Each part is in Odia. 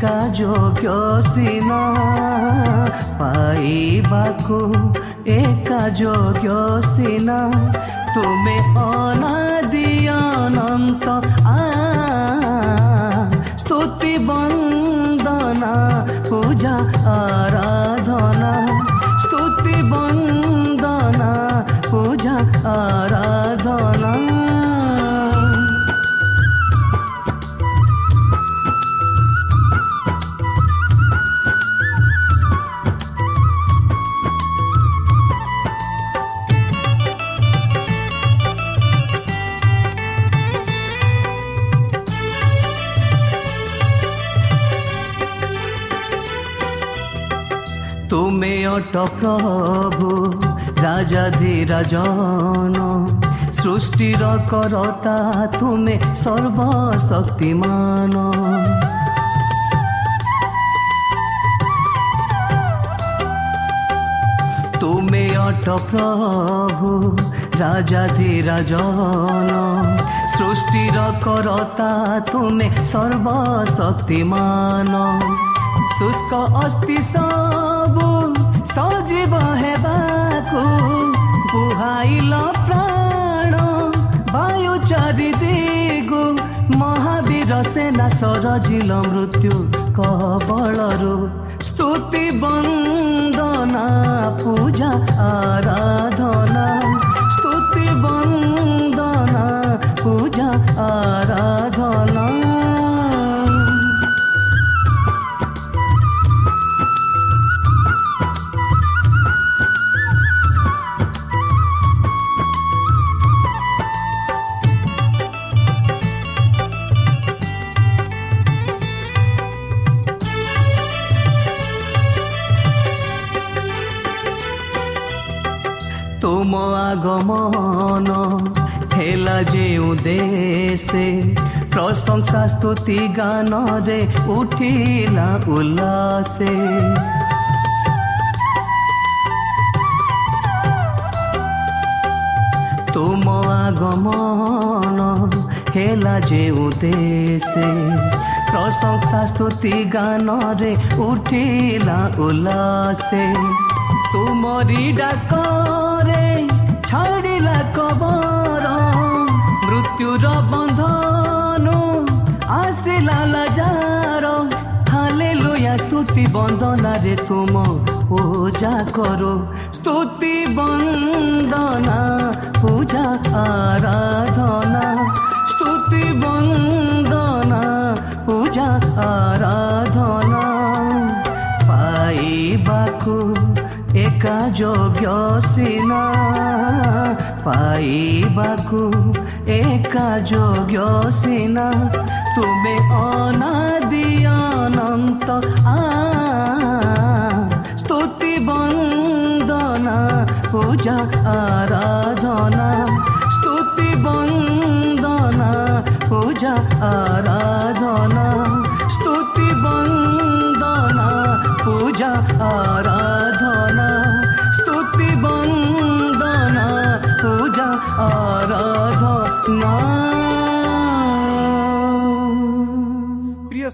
ଯୋଗ୍ୟ ସିନା ପାଇବାକୁ ଏକା ଯୋଗ୍ୟ ସିନା ତୁମେ ଅନାଦି ଅନନ୍ତ ଆ ସ୍ତୁତି ବନ୍ଦନା ପୂଜା ଆରାଧନା ସ୍ତୁତି ବନ୍ଦନା ପୂଜା ଆରାଧନା ତୁମେ ଅଟ ପ୍ରଭୁ ରାଜାଧିରାଜନ ସୃଷ୍ଟିର କରତା ତୁମେ ସର୍ବଶକ୍ତିମାନ ତୁମେ ଅଟ ପ୍ରଭୁ ରାଜାଧିରାଜନ ସୃଷ୍ଟିର କରତା ତୁମେ ସର୍ବଶକ୍ତିମାନ ଶୁଷ୍କ ଅସ୍ତି ସବୁ ସଜୀବ ହେବାକୁ ବୁହାଇଲ ପ୍ରାଣ ବାୟୁ ଚାରି ଦିଗୁ ମହାବୀର ସେନା ସରଜିଲ ମୃତ୍ୟୁ କବଳରୁ ସ୍ତୁତି ବନ୍ଦନା ପୂଜା ଆରାଧନା ସ୍ତୁତି ବନ୍ଦନା ପୂଜା ଆରାଧନା গম আগমন হেলা যে উদেশে প্রশংসা স্তুতি গানরে উঠিলা উল্লাসে তুম আগমন হেলা যে উদেশে প্রশংসা স্তুতি গানরে উঠিলা উল্লাসে তুমরি ডাক ପାପର ମୃତ୍ୟୁର ବନ୍ଧନ ଆସିଲା ଲାଜାର। ହାଲେ ଲୁୟା ସ୍ତୁତି ବନ୍ଦନାରେ ତୁମ ପୂଜା କର। ସ୍ତୁତି ବନ୍ଦନା ପୂଜା ଆରାଧନା। ସ୍ତୁତି ବନ୍ଦନା ପୂଜା ଆରାଧନା। ପାଇବାକୁ ଏକା ଯୋଗ୍ୟ ସିନା। ପାଇବାକୁ ଏକା ଯୋଗ୍ୟ ସିନା ତୁମେ ଅନାଦି ଅନନ୍ତ ସ୍ତୁତି ବନ୍ଦନା ପୂଜା ଆରାଧନା ସ୍ତୁତି ବନ୍ଦନା ପୂଜା Ara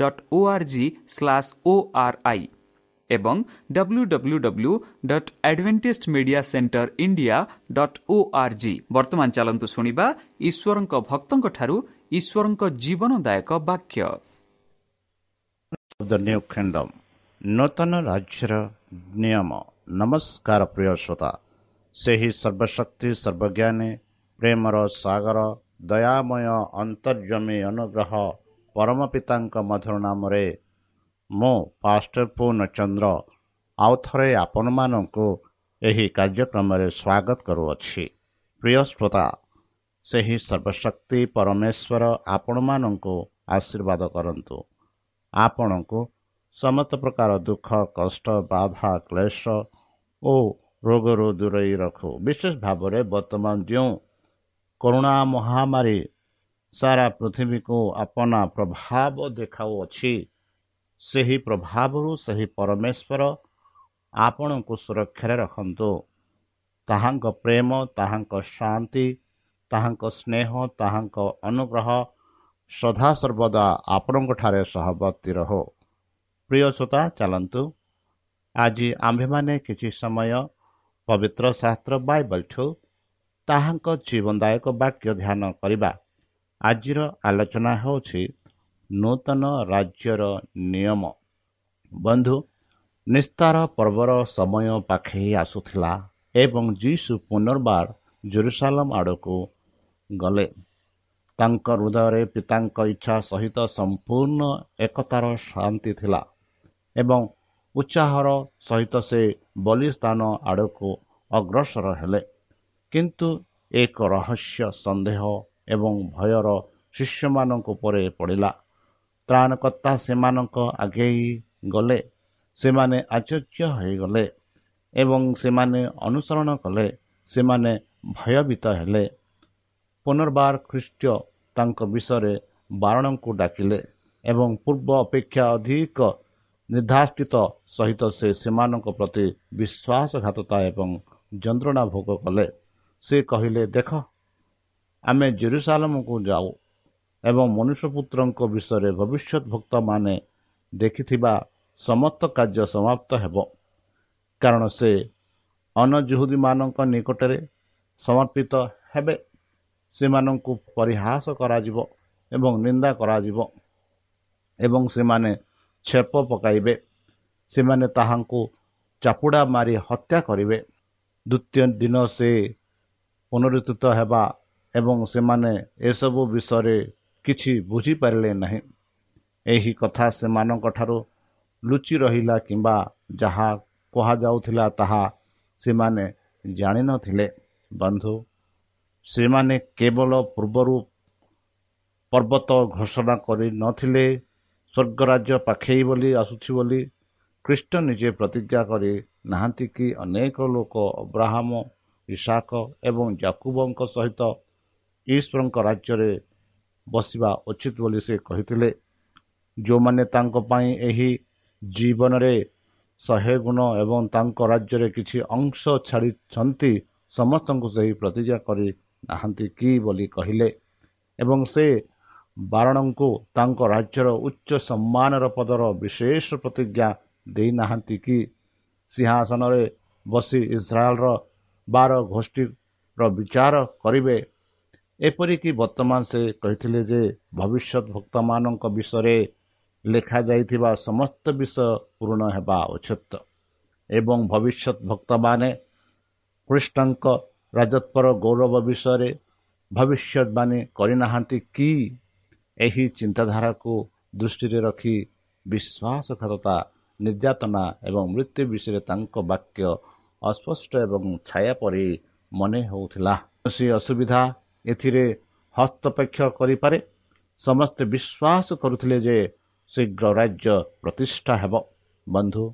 dot O R I ଏବଂ W W W dot Adventist media centre India dot O R G ବର୍ତ୍ତମାନ ଚାଲନ୍ତୁ ଶୁଣିବା ଈଶ୍ୱରଙ୍କ ଭକ୍ତଙ୍କଠାରୁ ଈଶ୍ୱରଙ୍କ ଜୀବନଦାୟକ ବାକ୍ୟ ନୂତନ ରାଜ୍ୟର ନିୟମ। ନମସ୍କାର ପ୍ରିୟ ଶ୍ରୋତା। ସେହି ସର୍ବଶକ୍ତି ସର୍ବଜ୍ଞାନୀ ପ୍ରେମର ସାଗର ଦୟାମୟ ଅନ୍ତର୍ଜମୀ ଅନୁଗ୍ରହ ପରମ ପିତାଙ୍କ ମଧୁର ନାମରେ ମୁଁ ପାଷ୍ଟର ପୂର୍ଣ୍ଣଚନ୍ଦ୍ର ଆଉ ଥରେ ଆପଣମାନଙ୍କୁ ଏହି କାର୍ଯ୍ୟକ୍ରମରେ ସ୍ୱାଗତ କରୁଅଛି ପ୍ରିୟ ଶ୍ରୋତା ସେହି ସର୍ବଶକ୍ତି ପରମେଶ୍ୱର ଆପଣମାନଙ୍କୁ ଆଶୀର୍ବାଦ କରନ୍ତୁ ଆପଣଙ୍କୁ ସମସ୍ତ ପ୍ରକାର ଦୁଃଖ କଷ୍ଟ ବାଧା କ୍ଲେଶ ଓ ରୋଗରୁ ଦୂରେଇ ରଖୁ ବିଶେଷ ଭାବରେ ବର୍ତ୍ତମାନ ଯେଉଁ କରୁଣା ମହାମାରୀ ସାରା ପୃଥିବୀକୁ ଆପଣା ପ୍ରଭାବ ଦେଖାଉଅଛି। ସେହି ପ୍ରଭାବରୁ ସେହି ପରମେଶ୍ୱର ଆପଣଙ୍କୁ ସୁରକ୍ଷାରେ ରଖନ୍ତୁ। ତାହାଙ୍କ ପ୍ରେମ ତାହାଙ୍କ ଶାନ୍ତି ତାହାଙ୍କ ସ୍ନେହ ତାହାଙ୍କ ଅନୁଗ୍ରହ ସଦାସର୍ବଦା ଆପଣଙ୍କଠାରେ ସହବର୍ତ୍ତୀ ରହୁ। ପ୍ରିୟ ଶ୍ରୋତା ଚାଲନ୍ତୁ। ଆଜି ଆମ୍ଭେମାନେ କିଛି ସମୟ ପବିତ୍ର ଶାସ୍ତ୍ର ବାଇବଲ୍ଠୁ ତାହାଙ୍କ ଜୀବନଦାୟକ ବାକ୍ୟ ଧ୍ୟାନ କରିବା। ଆଜିର ଆଲୋଚନା ହେଉଛି ନୂତନ ରାଜ୍ୟର ନିୟମ। ବନ୍ଧୁ ନିସ୍ତାର ପର୍ବର ସମୟ ପାଖେଇ ଆସୁଥିଲା ଏବଂ ଯୀଶୁ ପୁନର୍ବାର ଜେରୁସାଲମ ଆଡ଼କୁ ଗଲେ। ତାଙ୍କ ହୃଦୟରେ ପିତାଙ୍କ ଇଚ୍ଛା ସହିତ ସମ୍ପୂର୍ଣ୍ଣ ଏକତାର ଶାନ୍ତି ଥିଲା ଏବଂ ଉତ୍ସାହର ସହିତ ସେ ବଳିସ୍ଥାନ ଆଡ଼କୁ ଅଗ୍ରସର ହେଲେ। କିନ୍ତୁ ଏକ ରହସ୍ୟ ସନ୍ଦେହ ଏବଂ ଭୟର ଶିଷ୍ୟମାନଙ୍କ ଉପରେ ପଡ଼ିଲା। ତ୍ରାଣକର୍ତ୍ତା ସେମାନଙ୍କ ଆଗେଇ ଗଲେ ସେମାନେ ଆଶ୍ଚର୍ଯ୍ୟ ହୋଇଗଲେ ଏବଂ ସେମାନେ ଅନୁସରଣ କଲେ ସେମାନେ ଭୟଭୀତ ହେଲେ। ପୁନର୍ବାର ଖ୍ରୀଷ୍ଟ ତାଙ୍କ ବିଷୟରେ ବାରଣଙ୍କୁ ଡାକିଲେ ଏବଂ ପୂର୍ବ ଅପେକ୍ଷା ଅଧିକ ନିର୍ଦ୍ଧାଷ୍ଟିତ ସହିତ ସେ ସେମାନଙ୍କ ପ୍ରତି ବିଶ୍ୱାସଘାତତା ଏବଂ ଯନ୍ତ୍ରଣା ଭୋଗ କଲେ। ସେ କହିଲେ ଦେଖ ଆମେ ଜେରୁସାଲମକୁ ଯାଉ ଏବଂ ମନୁଷ୍ୟପୁତ୍ରଙ୍କ ବିଷୟରେ ଭବିଷ୍ୟତ ଭକ୍ତମାନେ ଦେଖିଥିବା ସମସ୍ତ କାର୍ଯ୍ୟ ସମାପ୍ତ ହେବ। କାରଣ ସେ ଅନଜୁହୁଦୀମାନଙ୍କ ନିକଟରେ ସମର୍ପିତ ହେବେ। ସେମାନଙ୍କୁ ପରିହାସ କରାଯିବ ଏବଂ ନିନ୍ଦା କରାଯିବ ଏବଂ ସେମାନେ ଛେପ ପକାଇବେ। ସେମାନେ ତାହାଙ୍କୁ ଚାପୁଡ଼ା ମାରି ହତ୍ୟା କରିବେ। ଦ୍ୱିତୀୟ ଦିନ ସେ ପୁନରୁତ୍ଥିତ ହେବା ଏବଂ ସେମାନେ ଏସବୁ ବିଷୟରେ କିଛି ବୁଝିପାରିଲେ ନାହିଁ। ଏହି କଥା ସେମାନଙ୍କଠାରୁ ଲୁଚି ରହିଲା କିମ୍ବା ଯାହା କୁହାଯାଉଥିଲା ତାହା ସେମାନେ ଜାଣିନଥିଲେ। ବନ୍ଧୁ ସେମାନେ କେବଳ ପୂର୍ବରୁ ପର୍ବତ ଘୋଷଣା କରିନଥିଲେ ସ୍ୱର୍ଗରାଜ୍ୟ ପାଖେଇ ବୋଲି ଆସୁଛି ବୋଲି ଖ୍ରୀଷ୍ଟ ନିଜେ ପ୍ରତିଜ୍ଞା କରି ନାହାନ୍ତି କି? ଅନେକ ଲୋକ ଅବ୍ରାହମ ଇଶାକ ଏବଂ ଜାକୁବଙ୍କ ସହିତ ଈଶ୍ୱରଙ୍କ ରାଜ୍ୟରେ ବସିବା ଉଚିତ ବୋଲି ସେ କହିଥିଲେ। ଯେଉଁମାନେ ତାଙ୍କ ପାଇଁ ଏହି ଜୀବନରେ ଶହେ ଗୁଣ ଏବଂ ତାଙ୍କ ରାଜ୍ୟରେ କିଛି ଅଂଶ ଛାଡ଼ିଛନ୍ତି ସମସ୍ତଙ୍କୁ ସେହି ପ୍ରତିଜ୍ଞା କରି ନାହାନ୍ତି କି ବୋଲି କହିଲେ। ଏବଂ ସେ ବାରଣଙ୍କୁ ତାଙ୍କ ରାଜ୍ୟର ଉଚ୍ଚ ସମ୍ମାନର ପଦର ବିଶେଷ ପ୍ରତିଜ୍ଞା ଦେଇନାହାନ୍ତି କି? ସିଂହାସନରେ ବସି ଇସ୍ରାଏଲର ବାର ଗୋଷ୍ଠୀର ବିଚାର କରିବେ। ଏପରିକି ବର୍ତ୍ତମାନ ସେ କହିଥିଲେ ଯେ ଭବିଷ୍ୟତ ଭକ୍ତମାନଙ୍କ ବିଷୟରେ ଲେଖାଯାଇଥିବା ସମସ୍ତ ବିଷୟ ପୂରଣ ହେବା ଉଚିତ ଏବଂ ଭବିଷ୍ୟତ ଭକ୍ତମାନେ କୃଷ୍ଣଙ୍କ ରାଜତ୍ୱର ଗୌରବ ବିଷୟରେ ଭବିଷ୍ୟତବାଣୀ କରିନାହାନ୍ତି କି? ଏହି ଚିନ୍ତାଧାରାକୁ ଦୃଷ୍ଟିରେ ରଖି ବିଶ୍ୱାସଘାତତା ନିର୍ଯାତନା ଏବଂ ମୃତ୍ୟୁ ବିଷୟରେ ତାଙ୍କ ବାକ୍ୟ ଅସ୍ପଷ୍ଟ ଏବଂ ଛାୟା ପରି ମନେ ହେଉଥିଲା। କୌଣସି ଅସୁବିଧା ଏଥିରେ ହସ୍ତପେକ୍ଷ କରିପାରେ। ସମସ୍ତେ ବିଶ୍ୱାସ କରୁଥିଲେ ଯେ ଶୀଘ୍ର ରାଜ୍ୟ ପ୍ରତିଷ୍ଠା ହେବ। ବନ୍ଧୁ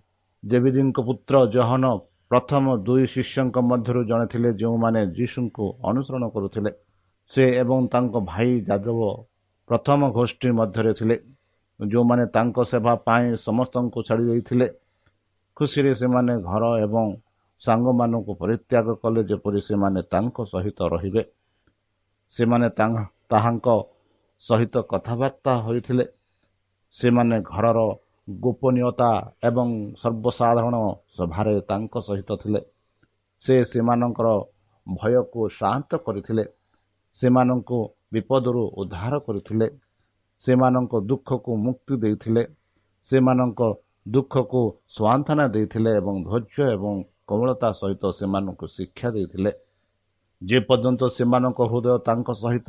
ଦେବୀଦୀଙ୍କ ପୁତ୍ର ଜହନ ପ୍ରଥମ ଦୁଇ ଶିଷ୍ୟଙ୍କ ମଧ୍ୟରୁ ଜଣେ ଥିଲେ ଯେଉଁମାନେ ଯୀଶୁଙ୍କୁ ଅନୁସରଣ କରୁଥିଲେ। ସେ ଏବଂ ତାଙ୍କ ଭାଇ ଯାଦବ ପ୍ରଥମ ଗୋଷ୍ଠୀ ମଧ୍ୟରେ ଥିଲେ। ଯେଉଁମାନେ ତାଙ୍କ ସେବା ପାଇଁ ସମସ୍ତଙ୍କୁ ଛାଡ଼ି ଦେଇଥିଲେ ଖୁସିରେ ସେମାନେ ଘର ଏବଂ ସାଙ୍ଗମାନଙ୍କୁ ପରିତ୍ୟାଗ କଲେ ଯେପରି ସେମାନେ ତାଙ୍କ ସହିତ ରହିବେ। ସେମାନେ ତାହାଙ୍କ ସହିତ କଥାବାର୍ତ୍ତା ହୋଇଥିଲେ। ସେମାନେ ଘରର ଗୋପନୀୟତା ଏବଂ ସର୍ବସାଧାରଣ ସଭାରେ ତାଙ୍କ ସହିତ ଥିଲେ। ସେ ସେମାନଙ୍କର ଭୟକୁ ଶାନ୍ତ କରିଥିଲେ। ସେମାନଙ୍କୁ ବିପଦରୁ ଉଦ୍ଧାର କରିଥିଲେ। ସେମାନଙ୍କ ଦୁଃଖକୁ ମୁକ୍ତି ଦେଇଥିଲେ। ସେମାନଙ୍କ ଦୁଃଖକୁ ସ୍ୱାନ୍ତନା ଦେଇଥିଲେ ଏବଂ ଧୈର୍ଯ୍ୟ ଏବଂ କୋମଳତା ସହିତ ସେମାନଙ୍କୁ ଶିକ୍ଷା ଦେଇଥିଲେ। ଯେପର୍ଯ୍ୟନ୍ତ ସେମାନଙ୍କ ହୃଦୟ ତାଙ୍କ ସହିତ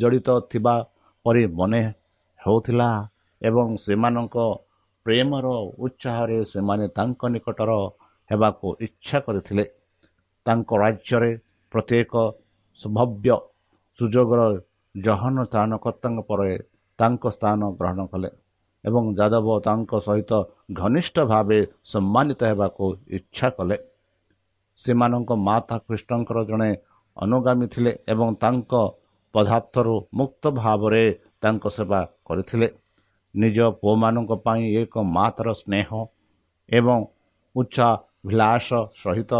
ଜଡ଼ିତ ଥିବା ପରି ମନେ ହେଉଥିଲା ଏବଂ ସେମାନଙ୍କ ପ୍ରେମର ଉତ୍ସାହରେ ସେମାନେ ତାଙ୍କ ନିକଟର ହେବାକୁ ଇଚ୍ଛା କରିଥିଲେ ତାଙ୍କ ରାଜ୍ୟରେ ପ୍ରତ୍ୟେକ ସମ୍ଭାବ୍ୟ ସୁଯୋଗର ଜହନ ସ୍ଥାନକର୍ତ୍ତାଙ୍କ ପରେ ତାଙ୍କ ସ୍ଥାନ ଗ୍ରହଣ କଲେ। ଏବଂ ଯାଦବ ତାଙ୍କ ସହିତ ଘନିଷ୍ଠ ଭାବେ ସମ୍ମାନିତ ହେବାକୁ ଇଚ୍ଛା କଲେ। ସେମାନଙ୍କ ମାତା କୃଷ୍ଣଙ୍କର ଜଣେ ଅନୁଗାମୀ ଥିଲେ ଏବଂ ତାଙ୍କ ପଦାର୍ଥରୁ ମୁକ୍ତ ଭାବରେ ତାଙ୍କ ସେବା କରିଥିଲେ। ନିଜ ପୁଅମାନଙ୍କ ପାଇଁ ଏକ ମାତାର ସ୍ନେହ ଏବଂ ଉଚ୍ଚାଭିଳାଷ ସହିତ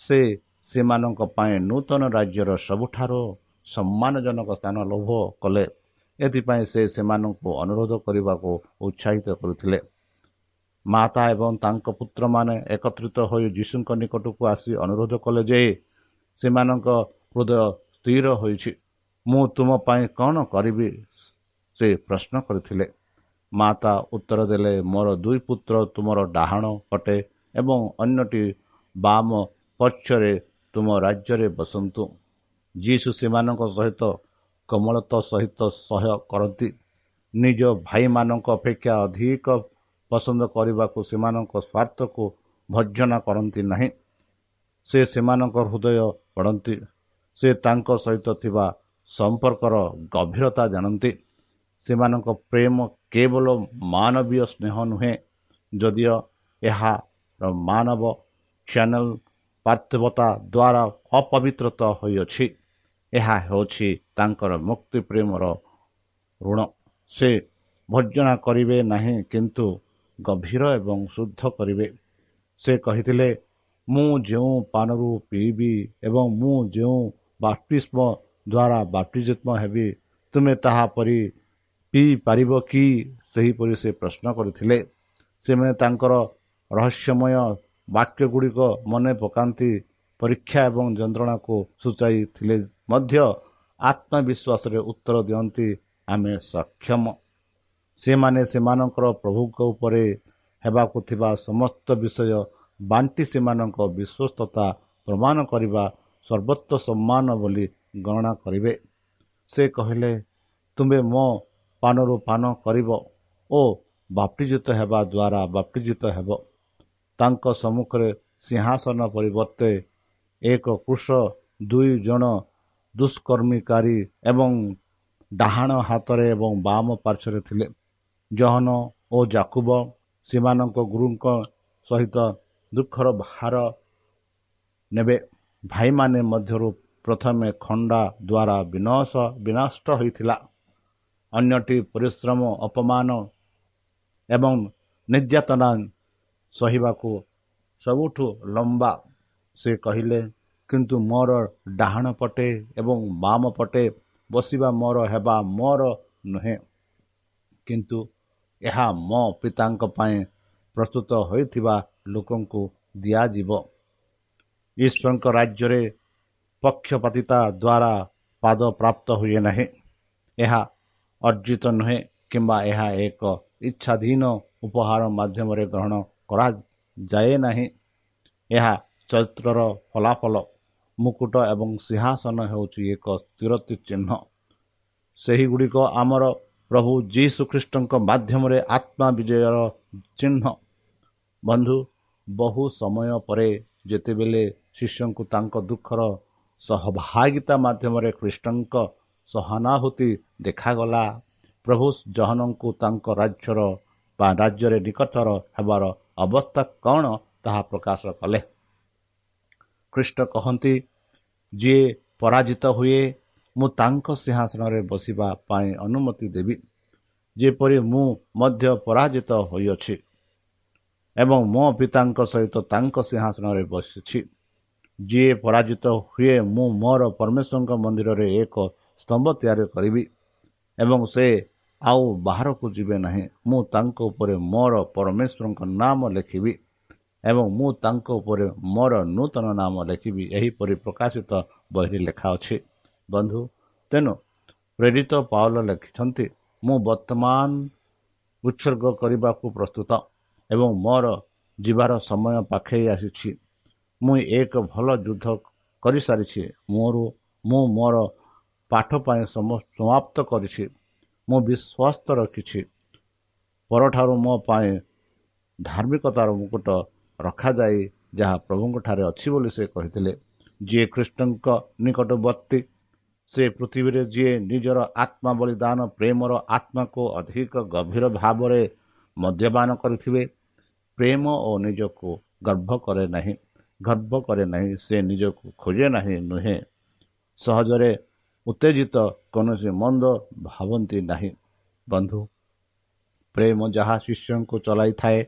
ସେ ସେମାନଙ୍କ ପାଇଁ ନୂତନ ରାଜ୍ୟର ସବୁଠାରୁ ସମ୍ମାନଜନକ ସ୍ଥାନ ଲୋଭ କଲେ। ଏଥିପାଇଁ ସେ ସେମାନଙ୍କୁ ଅନୁରୋଧ କରିବାକୁ ଉତ୍ସାହିତ କରୁଥିଲେ। ମାତା ଏବଂ ତାଙ୍କ ପୁତ୍ରମାନେ ଏକତ୍ରିତ ହୋଇ ଯୀଶୁଙ୍କ ନିକଟକୁ ଆସି ଅନୁରୋଧ କଲେ ଯେ ସେମାନଙ୍କ ହୃଦୟ ସ୍ଥିର ହୋଇଛି। ମୁଁ ତୁମ ପାଇଁ କ'ଣ କରିବି? ସେ ପ୍ରଶ୍ନ କରିଥିଲେ। ମାତା ଉତ୍ତର ଦେଲେ ମୋର ଦୁଇ ପୁତ୍ର ତୁମର ଡାହାଣ ପଟେ ଏବଂ ଅନ୍ୟଟି ବାମ ପଛରେ ତୁମ ରାଜ୍ୟରେ ବସନ୍ତୁ। ଯୀଶୁ ସେମାନଙ୍କ ସହିତ କୋମଳତ ସହିତ ସହ୍ୟ କରନ୍ତି। ନିଜ ଭାଇମାନଙ୍କ ଅପେକ୍ଷା ଅଧିକ ପସନ୍ଦ କରିବାକୁ ସେମାନଙ୍କ ସ୍ୱାର୍ଥକୁ ଭର୍ଜନା କରନ୍ତି ନାହିଁ। ସେ ସେମାନଙ୍କ ହୃଦୟ ପଢ଼ନ୍ତି ସେ ତାଙ୍କ ସହିତ ଥିବା ସମ୍ପର୍କର ଗଭୀରତା ଜାଣନ୍ତି। ସେମାନଙ୍କ ପ୍ରେମ କେବଳ ମାନବୀୟ ସ୍ନେହ ନୁହେଁ ଯଦିଓ ଏହାର ମାନବ ଚ୍ୟାନେଲ ପାର୍ଥିବତା ଦ୍ୱାରା ଅପବିତ୍ରତା ହୋଇଅଛି। ଏହା ହେଉଛି ତାଙ୍କର ମୁକ୍ତି ପ୍ରେମର ଋଣ। ସେ ଭର୍ଜନା କରିବେ ନାହିଁ କିନ୍ତୁ ଗଭୀର ଏବଂ ଶୁଦ୍ଧ କରିବେ। ସେ କହିଥିଲେ ମୁଁ ଯେଉଁ ପାନରୁ ପିଇବି ଏବଂ ମୁଁ ଯେଉଁ ବାପ୍ତିଷ୍ମ ଦ୍ୱାରା ବାପ୍ତିଜିତ୍ମ ହେବି ତୁମେ ତାହାପରି ପିଇପାରିବ କି? ସେହିପରି ସେ ପ୍ରଶ୍ନ କରିଥିଲେ। ସେମାନେ ତାଙ୍କର ରହସ୍ୟମୟ ବାକ୍ୟ ଗୁଡ଼ିକ ମନେ ପକାନ୍ତି ପରୀକ୍ଷା ଏବଂ ଯନ୍ତ୍ରଣାକୁ ସୂଚାଇଥିଲେ। ମଧ୍ୟ ଆତ୍ମବିଶ୍ୱାସରେ ଉତ୍ତର ଦିଅନ୍ତି ଆମେ ସକ୍ଷମ। ସେମାନେ ସେମାନଙ୍କର ପ୍ରଭୁଙ୍କ ଉପରେ ହେବାକୁ ଥିବା ସମସ୍ତ ବିଷୟ ବାଣ୍ଟି ସେମାନଙ୍କ ବିଶ୍ୱସ୍ତତା ପ୍ରମାଣ କରିବା ସର୍ବୋତ୍ତ ସମ୍ମାନ ବୋଲି ଗଣନା କରିବେ। ସେ କହିଲେ ତୁମେ ମୋ ପାନରୁ ପାନ କରିବ ଓ ବାପ୍ତିଜିତ ହେବା ଦ୍ୱାରା ବାପ୍ତିଜିତ ହେବ। ତାଙ୍କ ସମ୍ମୁଖରେ ସିଂହାସନ ପରିବର୍ତ୍ତେ ଏକ କୃଷ ଦୁଇ ଜଣ ଦୁଷ୍କର୍ମୀକାରୀ ଏବଂ ଡାହାଣ ହାତରେ ଏବଂ ବାମ ପାର୍ଶ୍ୱରେ ଥିଲେ। ଜହନ ଓ ଜାକୁବ ସେମାନଙ୍କ ଗୁରୁଙ୍କ ସହିତ ଦୁଃଖର ଭାର ନେବେ। ଭାଇମାନେ ମଧ୍ୟରୁ ପ୍ରଥମେ ଖଣ୍ଡା ଦ୍ୱାରା ବିନାଶ ବିନଷ୍ଟ ହୋଇଥିଲା। ଅନ୍ୟଟି ପରିଶ୍ରମ ଅପମାନ ଏବଂ ନିର୍ଯାତନା ସହିବାକୁ ସବୁଠୁ ଲମ୍ବା। ସେ କହିଲେ କିନ୍ତୁ ମୋର ଡାହାଣ ପଟେ ଏବଂ ବାମ ପଟେ ବସିବା ମୋର ହେବା ମୋର ନୁହେଁ। କିନ୍ତୁ ଏହା ମୋ ପିତାଙ୍କ ପାଇଁ ପ୍ରସ୍ତୁତ ହୋଇଥିବା ଲୋକଙ୍କୁ ଦିଆଯିବ। ଈଶ୍ୱରଙ୍କ ରାଜ୍ୟରେ ପକ୍ଷପାତିତା ଦ୍ୱାରା ପାଦ ପ୍ରାପ୍ତ ହୁଏ ନାହିଁ। ଏହା ଅର୍ଜିତ ନୁହେଁ କିମ୍ବା ଏହା ଏକ ଇଚ୍ଛାଧୀନ ଉପହାର ମାଧ୍ୟମରେ ଗ୍ରହଣ କରାଯାଏ ନାହିଁ। ଏହା ଚରିତ୍ରର ଫଳାଫଳ। ମୁକୁଟ ଏବଂ ସିଂହାସନ ହେଉଛି ଏକ ସ୍ଥିରତି ଚିହ୍ନ ସେହିଗୁଡ଼ିକ ଆମର ପ୍ରଭୁ ଯୀଶୁଖ୍ରୀଷ୍ଟଙ୍କ ମାଧ୍ୟମରେ ଆତ୍ମା ବିଜୟର ଚିହ୍ନ। ବନ୍ଧୁ ବହୁ ସମୟ ପରେ ଯେତେବେଳେ ଶିଷ୍ୟଙ୍କୁ ତାଙ୍କ ଦୁଃଖର ସହଭାଗିତା ମାଧ୍ୟମରେ ଖ୍ରୀଷ୍ଟଙ୍କ ସହାନୁଭୂତି ଦେଖାଗଲା ପ୍ରଭୁ ଜହନଙ୍କୁ ତାଙ୍କ ରାଜ୍ୟର ବା ରାଜ୍ୟରେ ନିକଟର ହେବାର ଅବସ୍ଥା କ'ଣ ତାହା ପ୍ରକାଶ କଲେ? ଖ୍ରୀଷ୍ଟ କହନ୍ତି ଯିଏ ପରାଜିତ ହୁଏ ମୁଁ ତାଙ୍କ ସିଂହାସନରେ ବସିବା ପାଇଁ ଅନୁମତି ଦେବି। ଯେପରି ମୁଁ ମଧ୍ୟ ପରାଜିତ ହୋଇଅଛି ଏବଂ ମୋ ପିତାଙ୍କ ସହିତ ତାଙ୍କ ସିଂହାସନରେ ବସିଛି। ଯିଏ ପରାଜିତ ହୁଏ ମୁଁ ମୋର ପରମେଶ୍ୱରଙ୍କ ମନ୍ଦିରରେ ଏକ ସ୍ତମ୍ଭ ତିଆରି କରିବି ଏବଂ ସେ ଆଉ ବାହାରକୁ ଯିବେ ନାହିଁ। ମୁଁ ତାଙ୍କ ଉପରେ ମୋର ପରମେଶ୍ୱରଙ୍କ ନାମ ଲେଖିବି। ଏବଂ ମୁଁ ତାଙ୍କ ଉପରେ ମୋର ନୂତନ ନାମ ଲେଖିବି ଏହିପରି ପ୍ରକାଶିତ ବହିରେ ଲେଖା ଅଛି। ବନ୍ଧୁ ତେଣୁ ପ୍ରେରିତ ପାଉଲ ଲେଖିଛନ୍ତି ମୁଁ ବର୍ତ୍ତମାନ ଉତ୍ସର୍ଗ କରିବାକୁ ପ୍ରସ୍ତୁତ ଏବଂ ମୋର ଯିବାର ସମୟ ପାଖେଇ ଆସିଛି। ମୁଁ ଏକ ଭଲ ଯୁଦ୍ଧ କରିସାରିଛି। ମୋର ମୁଁ ମୋର ପାଠ ପାଇଁ ସମାପ୍ତ କରିଛି। ମୁଁ ବିଶ୍ୱାସ ରଖିଛି। ପରଠାରୁ ମୋ ପାଇଁ ଧାର୍ମିକତାର ମୁକୁଟ ରଖାଯାଇ ଯାହା ପ୍ରଭୁଙ୍କଠାରେ ଅଛି ବୋଲି ସେ କହିଥିଲେ। ଯିଏ ଖ୍ରୀଷ୍ଟଙ୍କ ନିକଟବର୍ତ୍ତୀ ସେ ପୃଥିବୀରେ ଯିଏ ନିଜର ଆତ୍ମା ବଳିଦାନ ପ୍ରେମର ଆତ୍ମାକୁ ଅଧିକ ଗଭୀର ଭାବରେ ମଦ୍ୟପାନ କରିଥିବେ ପ୍ରେମ ଓ ନିଜକୁ ଗର୍ବ କରେ ନାହିଁ ଗର୍ବ କରେ ନାହିଁ ସେ ନିଜକୁ ଖୋଜେ ନାହିଁ ନୁହେଁ। ସହଜରେ ଉତ୍ତେଜିତ କୌଣସି ମନ୍ଦ ଭାବନ୍ତି ନାହିଁ। ବନ୍ଧୁ ପ୍ରେମ ଯାହା ଶିଷ୍ୟଙ୍କୁ ଚଲାଇଥାଏ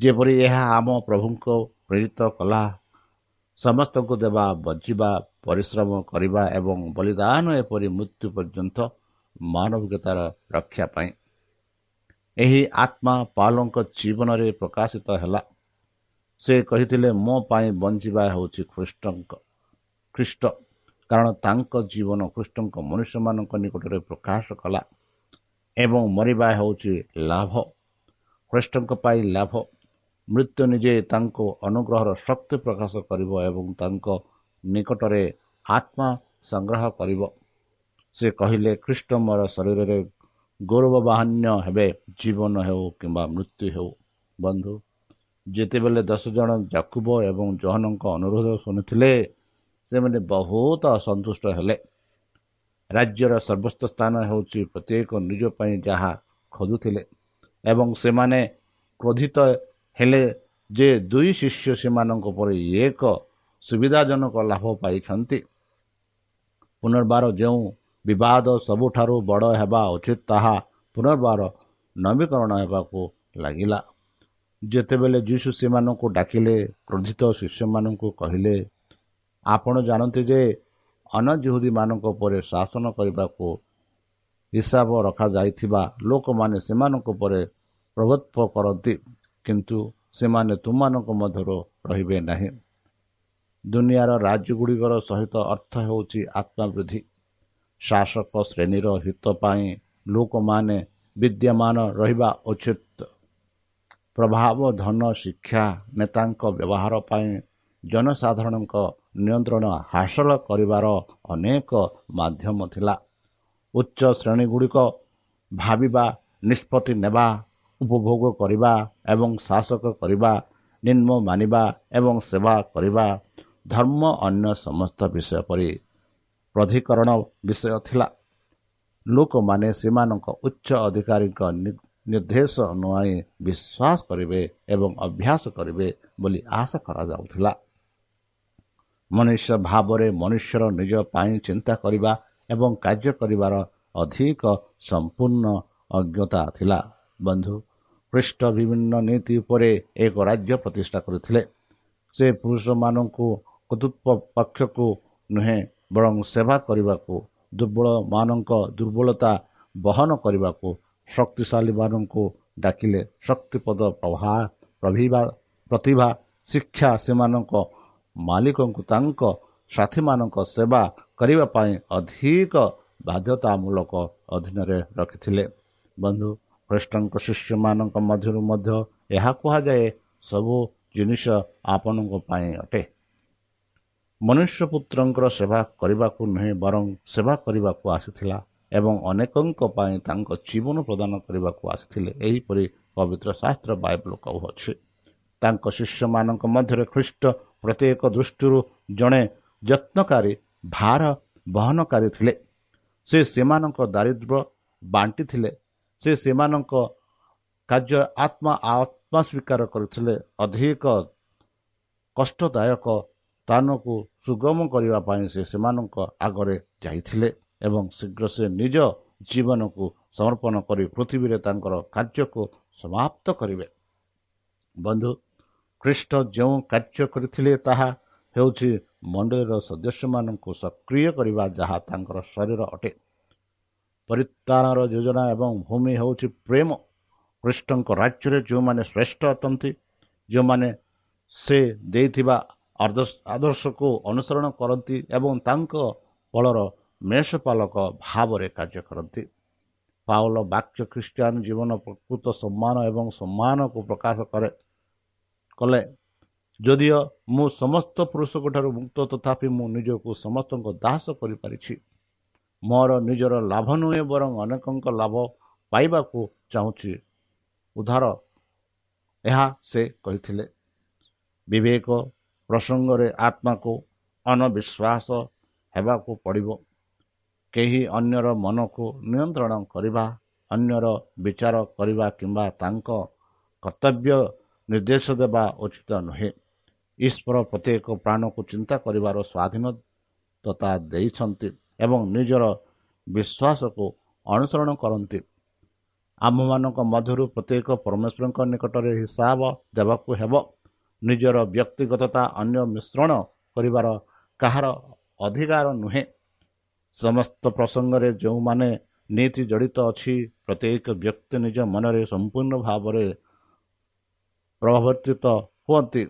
ଯେପରି ଏହା ଆମ ପ୍ରଭୁଙ୍କ ପ୍ରେରିତ କଲା ସମସ୍ତଙ୍କୁ ଦେବା ବଜିବା ପରିଶ୍ରମ କରିବା ଏବଂ ବଳିଦାନ ଏପରି ମୃତ୍ୟୁ ପର୍ଯ୍ୟନ୍ତ ମାନବିକତାର ରକ୍ଷା ପାଇଁ। ଏହି ଆତ୍ମା ପାଲଙ୍କ ଜୀବନରେ ପ୍ରକାଶିତ ହେଲା। ସେ କହିଥିଲେ ମୋ ପାଇଁ ବଞ୍ଚିବା ହେଉଛି ଖ୍ରୀଷ୍ଟଙ୍କ ଖ୍ରୀଷ୍ଟ କାରଣ ତାଙ୍କ ଜୀବନ ଖ୍ରୀଷ୍ଟଙ୍କ ମନୁଷ୍ୟମାନଙ୍କ ନିକଟରେ ପ୍ରକାଶ କଲା ଏବଂ ମରିବା ହେଉଛି ଲାଭ। ଖ୍ରୀଷ୍ଟଙ୍କ ପାଇଁ ଲାଭ। ମୃତ୍ୟୁ ନିଜେ ତାଙ୍କୁ ଅନୁଗ୍ରହର ଶକ୍ତି ପ୍ରକାଶ କରିବ ଏବଂ ତାଙ୍କ ନିକଟରେ ଆତ୍ମା ସଂଗ୍ରହ କରିବ। ସେ କହିଲେ ଖ୍ରୀଷ୍ଟ ମୋର ଶରୀରରେ ଗୌରବବାହାନ୍ୟ ହେବେ ଜୀବନ ହେଉ କିମ୍ବା ମୃତ୍ୟୁ ହେଉ। ବନ୍ଧୁ ଯେତେବେଳେ ଦଶ ଜଣ ଜାକୁବ ଏବଂ ଜହନଙ୍କ ଅନୁରୋଧ ଶୁଣିଥିଲେ ସେମାନେ ବହୁତ ଅସନ୍ତୁଷ୍ଟ ହେଲେ। ରାଜ୍ୟର ସର୍ବସ୍ତ ସ୍ଥାନ ହେଉଛି ପ୍ରତ୍ୟେକ ନିଜ ପାଇଁ ଯାହା ଖୋଜୁଥିଲେ ଏବଂ ସେମାନେ କ୍ରୋଧିତ ହେଲେ ଯେ ଦୁଇ ଶିଷ୍ୟ ସେମାନଙ୍କ ପରେ ଏକ ସୁବିଧାଜନକ ଲାଭ ପାଇଛନ୍ତି। ପୁନର୍ବାର ଯେଉଁ ବିବାଦ ସବୁଠାରୁ ବଡ଼ ହେବା ଉଚିତ ତାହା ପୁନର୍ବାର ନବୀକରଣ ହେବାକୁ ଲାଗିଲା। ଯେତେବେଳେ ଯୀଶୁ ସେମାନଙ୍କୁ ଡାକିଲେ କ୍ରୋଧିତ ଶିଷ୍ୟମାନଙ୍କୁ କହିଲେ ଆପଣ ଜାଣନ୍ତି ଯେ ଅନଜୁହୁଦୀମାନଙ୍କ ପରେ ଶାସନ କରିବାକୁ ହିସାବ ରଖାଯାଇଥିବା ଲୋକମାନେ ସେମାନଙ୍କ ଉପରେ ପ୍ରଭୁତ୍ୱ କରନ୍ତି। କିନ୍ତୁ ସେମାନେ ତୁମମାନଙ୍କ ମଧ୍ୟରୁ ରହିବେ ନାହିଁ। ଦୁନିଆର ରାଜ୍ୟଗୁଡ଼ିକର ସହିତ ଅର୍ଥ ହେଉଛି ଆତ୍ମାବୃଦ୍ଧି। ଶାସକ ଶ୍ରେଣୀର ହିତ ପାଇଁ ଲୋକମାନେ ବିଦ୍ୟମାନ ରହିବା ଉଚିତ। ପ୍ରଭାବ ଧନ ଶିକ୍ଷା ନେତାଙ୍କ ବ୍ୟବହାର ପାଇଁ ଜନସାଧାରଣଙ୍କ ନିୟନ୍ତ୍ରଣ ହାସଲ କରିବାର ଅନେକ ମାଧ୍ୟମ ଥିଲା। ଉଚ୍ଚ ଶ୍ରେଣୀଗୁଡ଼ିକ ଭାବିବା ନିଷ୍ପତ୍ତି ନେବା ଉପଭୋଗ କରିବା ଏବଂ ଶାସକ କରିବା ନିମ୍ନ ମାନିବା ଏବଂ ସେବା କରିବା ଧର୍ମ ଅନ୍ୟ ସମସ୍ତ ବିଷୟ ପରି ପ୍ରାଧିକରଣ ବିଷୟ ଥିଲା। ଲୋକମାନେ ସେମାନଙ୍କ ଉଚ୍ଚ ଅଧିକାରୀଙ୍କ ନିର୍ଦ୍ଦେଶ ନୁଆଇ ବିଶ୍ୱାସ କରିବେ ଏବଂ ଅଭ୍ୟାସ କରିବେ ବୋଲି ଆଶା କରାଯାଉଥିଲା। ମନୁଷ୍ୟ ଭାବରେ ମନୁଷ୍ୟର ନିଜ ପାଇଁ ଚିନ୍ତା କରିବା ଏବଂ କାର୍ଯ୍ୟ କରିବାର ଅଧିକ ସମ୍ପୂର୍ଣ୍ଣ ଅଜ୍ଞତା ଥିଲା। ବନ୍ଧୁ ଖ୍ରୀଷ୍ଟ ବିଭିନ୍ନ ନୀତି ଉପରେ ଏକ ରାଜ୍ୟ ପ୍ରତିଷ୍ଠା କରିଥିଲେ। ସେ ପୁରୁଷମାନଙ୍କୁ କର୍ତ୍ତୃତ୍ୱ ପକ୍ଷକୁ ନୁହେଁ ବରଂ ସେବା କରିବାକୁ ଦୁର୍ବଳମାନଙ୍କ ଦୁର୍ବଳତା ବହନ କରିବାକୁ ଶକ୍ତିଶାଳୀମାନଙ୍କୁ ଡାକିଲେ। ଶକ୍ତିପଦ ପ୍ରଭା ପ୍ରତିଭା ଶିକ୍ଷା ସେମାନଙ୍କ ମାଲିକଙ୍କୁ ତାଙ୍କ ସାଥୀମାନଙ୍କ ସେବା କରିବା ପାଇଁ ଅଧିକ ବାଧ୍ୟତାମୂଳକ ଅଧୀନରେ ରଖିଥିଲେ। ବନ୍ଧୁ ଖ୍ରୀଷ୍ଟଙ୍କ ଶିଷ୍ୟମାନଙ୍କ ମଧ୍ୟରୁ ମଧ୍ୟ ଏହା କୁହାଯାଏ ସବୁ ଜିନିଷ ଆପଣଙ୍କ ପାଇଁ ଅଟେ। ମନୁଷ୍ୟ ପୁତ୍ରଙ୍କର ସେବା କରିବାକୁ ନୁହେଁ ବରଂ ସେବା କରିବାକୁ ଆସିଥିଲା ଏବଂ ଅନେକଙ୍କ ପାଇଁ ତାଙ୍କ ଜୀବନ ପ୍ରଦାନ କରିବାକୁ ଆସିଥିଲେ। ଏହିପରି ପବିତ୍ର ଶାସ୍ତ୍ର ବାଇବଲ କହୁଅଛି। ତାଙ୍କ ଶିଷ୍ୟମାନଙ୍କ ମଧ୍ୟରେ ଖ୍ରୀଷ୍ଟ ପ୍ରତ୍ୟେକ ଦୃଷ୍ଟିରୁ ଜଣେ ଯତ୍ନକାରୀ ଭାର ବହନକାରୀ ଥିଲେ। ସେ ସେମାନଙ୍କ ଦାରିଦ୍ର୍ୟ ବାଣ୍ଟିଥିଲେ ସେ ସେମାନଙ୍କ କାର୍ଯ୍ୟ ଆତ୍ମା ଆତ୍ମା ସ୍ୱୀକାର କରିଥିଲେ। ଅଧିକ କଷ୍ଟଦାୟକ ସ୍ଥାନକୁ ସୁଗମ କରିବା ପାଇଁ ସେ ସେମାନଙ୍କ ଆଗରେ ଯାଇଥିଲେ ଏବଂ ଶୀଘ୍ର ସେ ନିଜ ଜୀବନକୁ ସମର୍ପଣ କରି ପୃଥିବୀରେ ତାଙ୍କର କାର୍ଯ୍ୟକୁ ସମାପ୍ତ କରିବେ। ବନ୍ଧୁ ଖ୍ରୀଷ୍ଟ ଯେଉଁ କାର୍ଯ୍ୟ କରିଥିଲେ ତାହା ହେଉଛି ମଣ୍ଡଳୀର ସଦସ୍ୟମାନଙ୍କୁ ସକ୍ରିୟ କରିବା ଯାହା ତାଙ୍କର ଶରୀର ଅଟେ। ପରିତ୍ରାଣର ଯୋଜନା ଏବଂ ଭୂମି ହେଉଛି ପ୍ରେମ। କୃଷ୍ଣଙ୍କ ରାଜ୍ୟରେ ଯେଉଁମାନେ ଶ୍ରେଷ୍ଠ ଅଟନ୍ତି ଯେଉଁମାନେ ସେ ଦେଇଥିବା ଆଦର୍ଶକୁ ଅନୁସରଣ କରନ୍ତି ଏବଂ ତାଙ୍କ ଫଳର ମେଷପାଲକ ଭାବରେ କାର୍ଯ୍ୟ କରନ୍ତି। ପାଉଲ ବାକ୍ୟ ଖ୍ରୀଷ୍ଟିଆନ ଜୀବନ ପ୍ରକୃତ ସମ୍ମାନ ଏବଂ ସମ୍ମାନକୁ ପ୍ରକାଶ କରେ କଲେ। ଯଦିଓ ମୁଁ ସମସ୍ତ ପୁରୁଷଙ୍କଠାରୁ ମୁକ୍ତ ତଥାପି ମୁଁ ନିଜକୁ ସମସ୍ତଙ୍କ ଦାସ କରିପାରିଛି। ମୋର ନିଜର ଲାଭ ନୁହେଁ ବରଂ ଅନେକଙ୍କ ଲାଭ ପାଇବାକୁ ଚାହୁଁଛି। ଉଦ୍ଧାର। ଏହା ସେ କହିଥିଲେ। ବିବେକ ପ୍ରସଙ୍ଗରେ ଆତ୍ମାକୁ ଅନବିଶ୍ୱାସ ହେବାକୁ ପଡ଼ିବ। କେହି ଅନ୍ୟର ମନକୁ ନିୟନ୍ତ୍ରଣ କରିବା ଅନ୍ୟର ବିଚାର କରିବା କିମ୍ବା ତାଙ୍କ କର୍ତ୍ତବ୍ୟ ନିର୍ଦ୍ଦେଶ ଦେବା ଉଚିତ ନୁହେଁ। ଈଶ୍ୱର ପ୍ରତ୍ୟେକ ପ୍ରାଣକୁ ଚିନ୍ତା କରିବାର ସ୍ୱାଧୀନତା ଦେଇଛନ୍ତି। ଏବଂ ନିଜର ବିଶ୍ୱାସକୁ ଅନୁସରଣ କରନ୍ତି। ଆମ୍ଭମାନଙ୍କ ମଧ୍ୟରୁ ପ୍ରତ୍ୟେକ ପରମେଶ୍ୱରଙ୍କ ନିକଟରେ ହିସାବ ଦେବାକୁ ହେବ। ନିଜର ବ୍ୟକ୍ତିଗତତା ଅନ୍ୟ ମିଶ୍ରଣ କରିବାର କାହାର ଅଧିକାର ନୁହେଁ। ସମସ୍ତ ପ୍ରସଙ୍ଗରେ ଯେଉଁମାନେ ନୀତି ଜଡ଼ିତ ଅଛି ପ୍ରତ୍ୟେକ ବ୍ୟକ୍ତି ନିଜ ମନରେ ସମ୍ପୂର୍ଣ୍ଣ ଭାବରେ ପ୍ରବର୍ତ୍ତିତ ହୁଅନ୍ତି।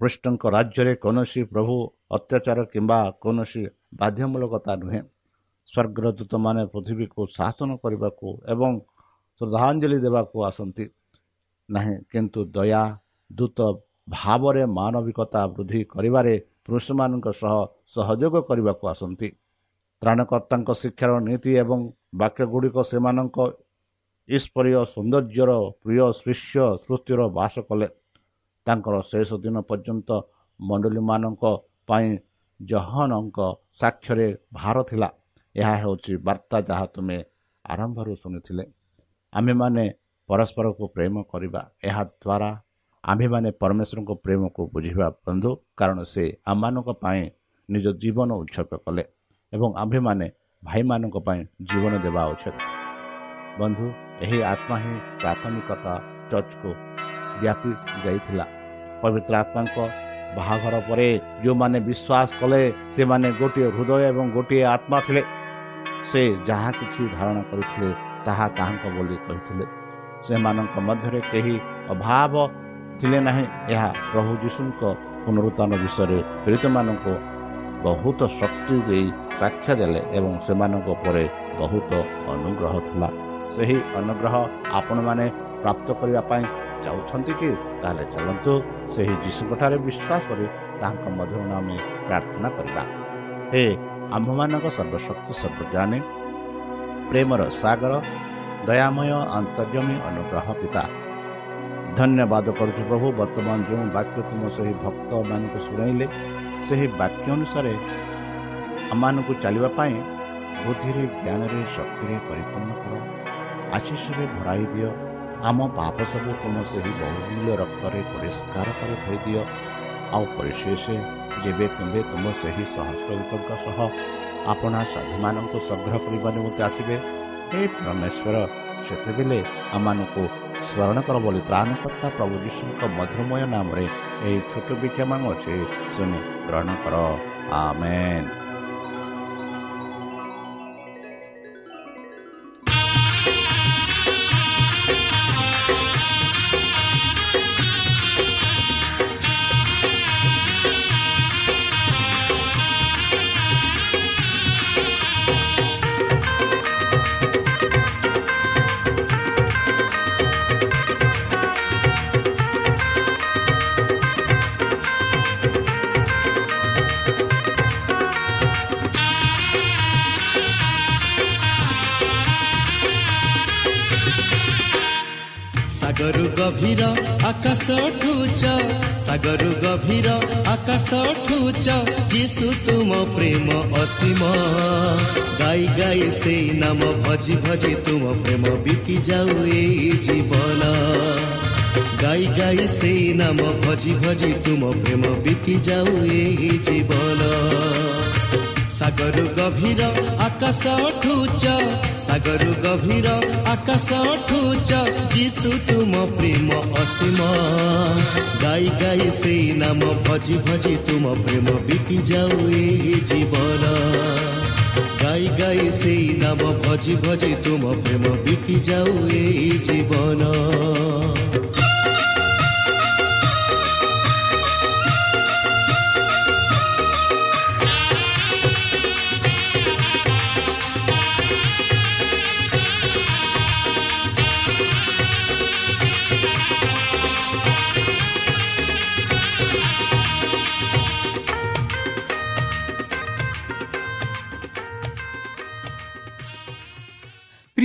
କୃଷ୍ଣଙ୍କ ରାଜ୍ୟରେ କୌଣସି ପ୍ରଭୁ ଅତ୍ୟାଚାର କିମ୍ବା କୌଣସି ବାଧ୍ୟମୂଳକତା ନୁହେଁ। ସ୍ୱର୍ଗର ଦୂତମାନେ ପୃଥିବୀକୁ ଶାସନ କରିବାକୁ ଏବଂ ଶ୍ରଦ୍ଧାଞ୍ଜଳି ଦେବାକୁ ଆସନ୍ତି। ନାହିଁ କିନ୍ତୁ ଦୟା ଦୂତ ଭାବରେ ମାନବିକତା ବୃଦ୍ଧି କରିବାରେ ପୁରୁଷମାନଙ୍କ ସହ ସହଯୋଗ କରିବାକୁ ଆସନ୍ତି। ତ୍ରାଣକର୍ତ୍ତାଙ୍କ ଶିକ୍ଷାର ନୀତି ଏବଂ ବାକ୍ୟଗୁଡ଼ିକ ସେମାନଙ୍କ ଈଶ୍ୱରୀୟ ସୌନ୍ଦର୍ଯ୍ୟର ପ୍ରିୟ ଶିଷ୍ୟ ସୃଷ୍ଟିର ବାସ କଲେ। ତାଙ୍କର ଶେଷ ଦିନ ପର୍ଯ୍ୟନ୍ତ ମଣ୍ଡଳୀମାନଙ୍କ ପାଇଁ ଜହନଙ୍କ ସାକ୍ଷ୍ୟରେ ଭାର ଥିଲା। ଏହା ହେଉଛି ବାର୍ତ୍ତା ଯାହା ତୁମେ ଆରମ୍ଭରୁ ଶୁଣିଥିଲେ। ଆମ୍ଭେମାନେ ପରସ୍ପରକୁ ପ୍ରେମ କରିବା ଏହାଦ୍ୱାରା ଆମ୍ଭେମାନେ ପରମେଶ୍ୱରଙ୍କ ପ୍ରେମକୁ ବୁଝିବା ବନ୍ଧୁ କାରଣ ସେ ଆମମାନଙ୍କ ପାଇଁ ନିଜ ଜୀବନ ଉତ୍ସର୍ଗ କଲେ ଏବଂ ଆମ୍ଭେମାନେ ଭାଇମାନଙ୍କ ପାଇଁ ଜୀବନ ଦେବା ଉଚିତ। ବନ୍ଧୁ ଏହି ଆତ୍ମା ହିଁ ପ୍ରାଥମିକତା ଚର୍ଚ୍ଚକୁ ବ୍ୟାପି ଯାଇଥିଲା। ପବିତ୍ର ଆତ୍ମାଙ୍କ ବାହାଘର ପରେ ଯେଉଁମାନେ ବିଶ୍ୱାସ କଲେ ସେମାନେ ଗୋଟିଏ ହୃଦୟ ଏବଂ ଗୋଟିଏ ଆତ୍ମା ଥିଲେ। ସେ ଯାହା କିଛି ଧାରଣା କରିଥିଲେ ତାହା ତାହାଙ୍କ ବୋଲି କହିଥିଲେ। ସେମାନଙ୍କ ମଧ୍ୟରେ କେହି ଅଭାବ ଥିଲେ ନାହିଁ। ଏହା ପ୍ରଭୁ ଯୀଶୁଙ୍କ ପୁନରୁତ୍ଥାନ ବିଷୟରେ ପୀଡ଼ିତମାନଙ୍କୁ ବହୁତ ଶକ୍ତି ଦେଇ ସାକ୍ଷା ଦେଲେ ଏବଂ ସେମାନଙ୍କ ଉପରେ ବହୁତ ଅନୁଗ୍ରହ ଥିଲା। ସେହି ଅନୁଗ୍ରହ ଆପଣମାନେ ପ୍ରାପ୍ତ କରିବା ପାଇଁ ଚାହୁଁଛନ୍ତି କି ତାହେଲେ ଚାଲନ୍ତୁ ସେହି ଯୀଶୁଙ୍କଠାରେ ବିଶ୍ୱାସ କରି ତାହାଙ୍କ ମଧ୍ୟରୁ ଆମେ ପ୍ରାର୍ଥନା କରିବା। ହେ ଆମ୍ଭମାନଙ୍କ ସର୍ବଶକ୍ତି ସର୍ବଜ୍ଞାନୀ ପ୍ରେମର ସାଗର ଦୟାମୟ ଅନ୍ତର୍ଜମୀ ଅନୁଗ୍ରହ ପିତା ଧନ୍ୟବାଦ କରୁଛୁ ପ୍ରଭୁ ବର୍ତ୍ତମାନ ଯେଉଁ ବାକ୍ୟ ତୁମ ସେହି ଭକ୍ତମାନଙ୍କୁ ଶୁଣାଇଲେ ସେହି ବାକ୍ୟ ଅନୁସାରେ ଆମମାନଙ୍କୁ ଚାଲିବା ପାଇଁ ବୁଦ୍ଧିରେ ଜ୍ଞାନରେ ଶକ୍ତିରେ ପରିପୂର୍ଣ୍ଣ କର ଆଶିଷରେ ଭରାଇ ଦିଅ ଆମ ପାପ ସବୁ ତୁମ ସେହି ବହୁମୂଲ୍ୟ ରକ୍ତରେ ପରିଷ୍କାର କରି ଧୋଇଦିଅ ଆଉ ପରିଶେଷ ଯେବେ ତୁମେ ତୁମ ସେହି ସହସ୍ରଙ୍କ ସହ ଆପଣା ସାଧୁମାନଙ୍କୁ ସଂଗ୍ରହ କରିବା ନିମନ୍ତେ ଆସିବେ ହେ ପରମେଶ୍ୱର ସେତେବେଳେ ଆମମାନଙ୍କୁ ସ୍ମରଣ କର ବୋଲି ତ୍ରାଣକର୍ତ୍ତା ପ୍ରଭୁ ଯୀଶୁଙ୍କ ମଧୁରମୟ ନାମରେ ଏହି ଛୋଟ ବିକ୍ଷମା ଅଛି ଶୁଣି ଗ୍ରହଣ କର। ଆମେନ୍। ଗଭୀର ଆକାଶ ଠୁଚ ସାଗରୁ ଗଭୀର ଆକାଶ ଠୁଚ ଯିଶୁ ତୁମ ପ୍ରେମ ଅସୀମ ଗାଇ ଗାଇ ସେଇ ନାମ ଭଜି ଭଜି ତୁମ ପ୍ରେମ ବିତି ଯାଉ ଏଇ ଜୀବନ ଗାଇ ଗାଇ ସେଇ ନାମ ଭଜି ଭଜି ତୁମ ପ୍ରେମ ବିତି ଯାଉ ଏଇ ଜୀବନ ସାଗରୁ ଗଭୀର ଆକାଶ ଠୁଚ ସାଗରୁ ଗଭୀର ଆକାଶ ଠୁଚ ଯିଶୁ ତୁମ ପ୍ରେମ ଅସୀମ ଗାଇ ଗାଇ ସେଇ ନାମ ଭଜି ଭଜି ତୁମ ପ୍ରେମ ବିତି ଯାଉ ଏ ଜୀବନ ଗାଇ ଗାଇ ସେଇ ନାମ ଭଜି ଭଜି ତୁମ ପ୍ରେମ ବିତି ଯାଉ ଏ ଜୀବନ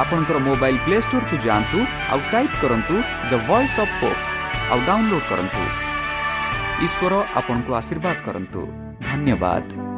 ଆପଣଙ୍କର ମୋବାଇଲ୍ ପ୍ଲେ ଷ୍ଟୋରକୁ ଯାଆନ୍ତୁ ଆଉ ଟାଇପ୍ କରନ୍ତୁ ଦ ଭଏସ୍ ଅଫ୍ ପୋପ୍ ଆଉ ଡାଉନଲୋଡ୍ କରନ୍ତୁ। ଈଶ୍ୱର ଆପଣଙ୍କୁ ଆଶୀର୍ବାଦ କରନ୍ତୁ। ଧନ୍ୟବାଦ।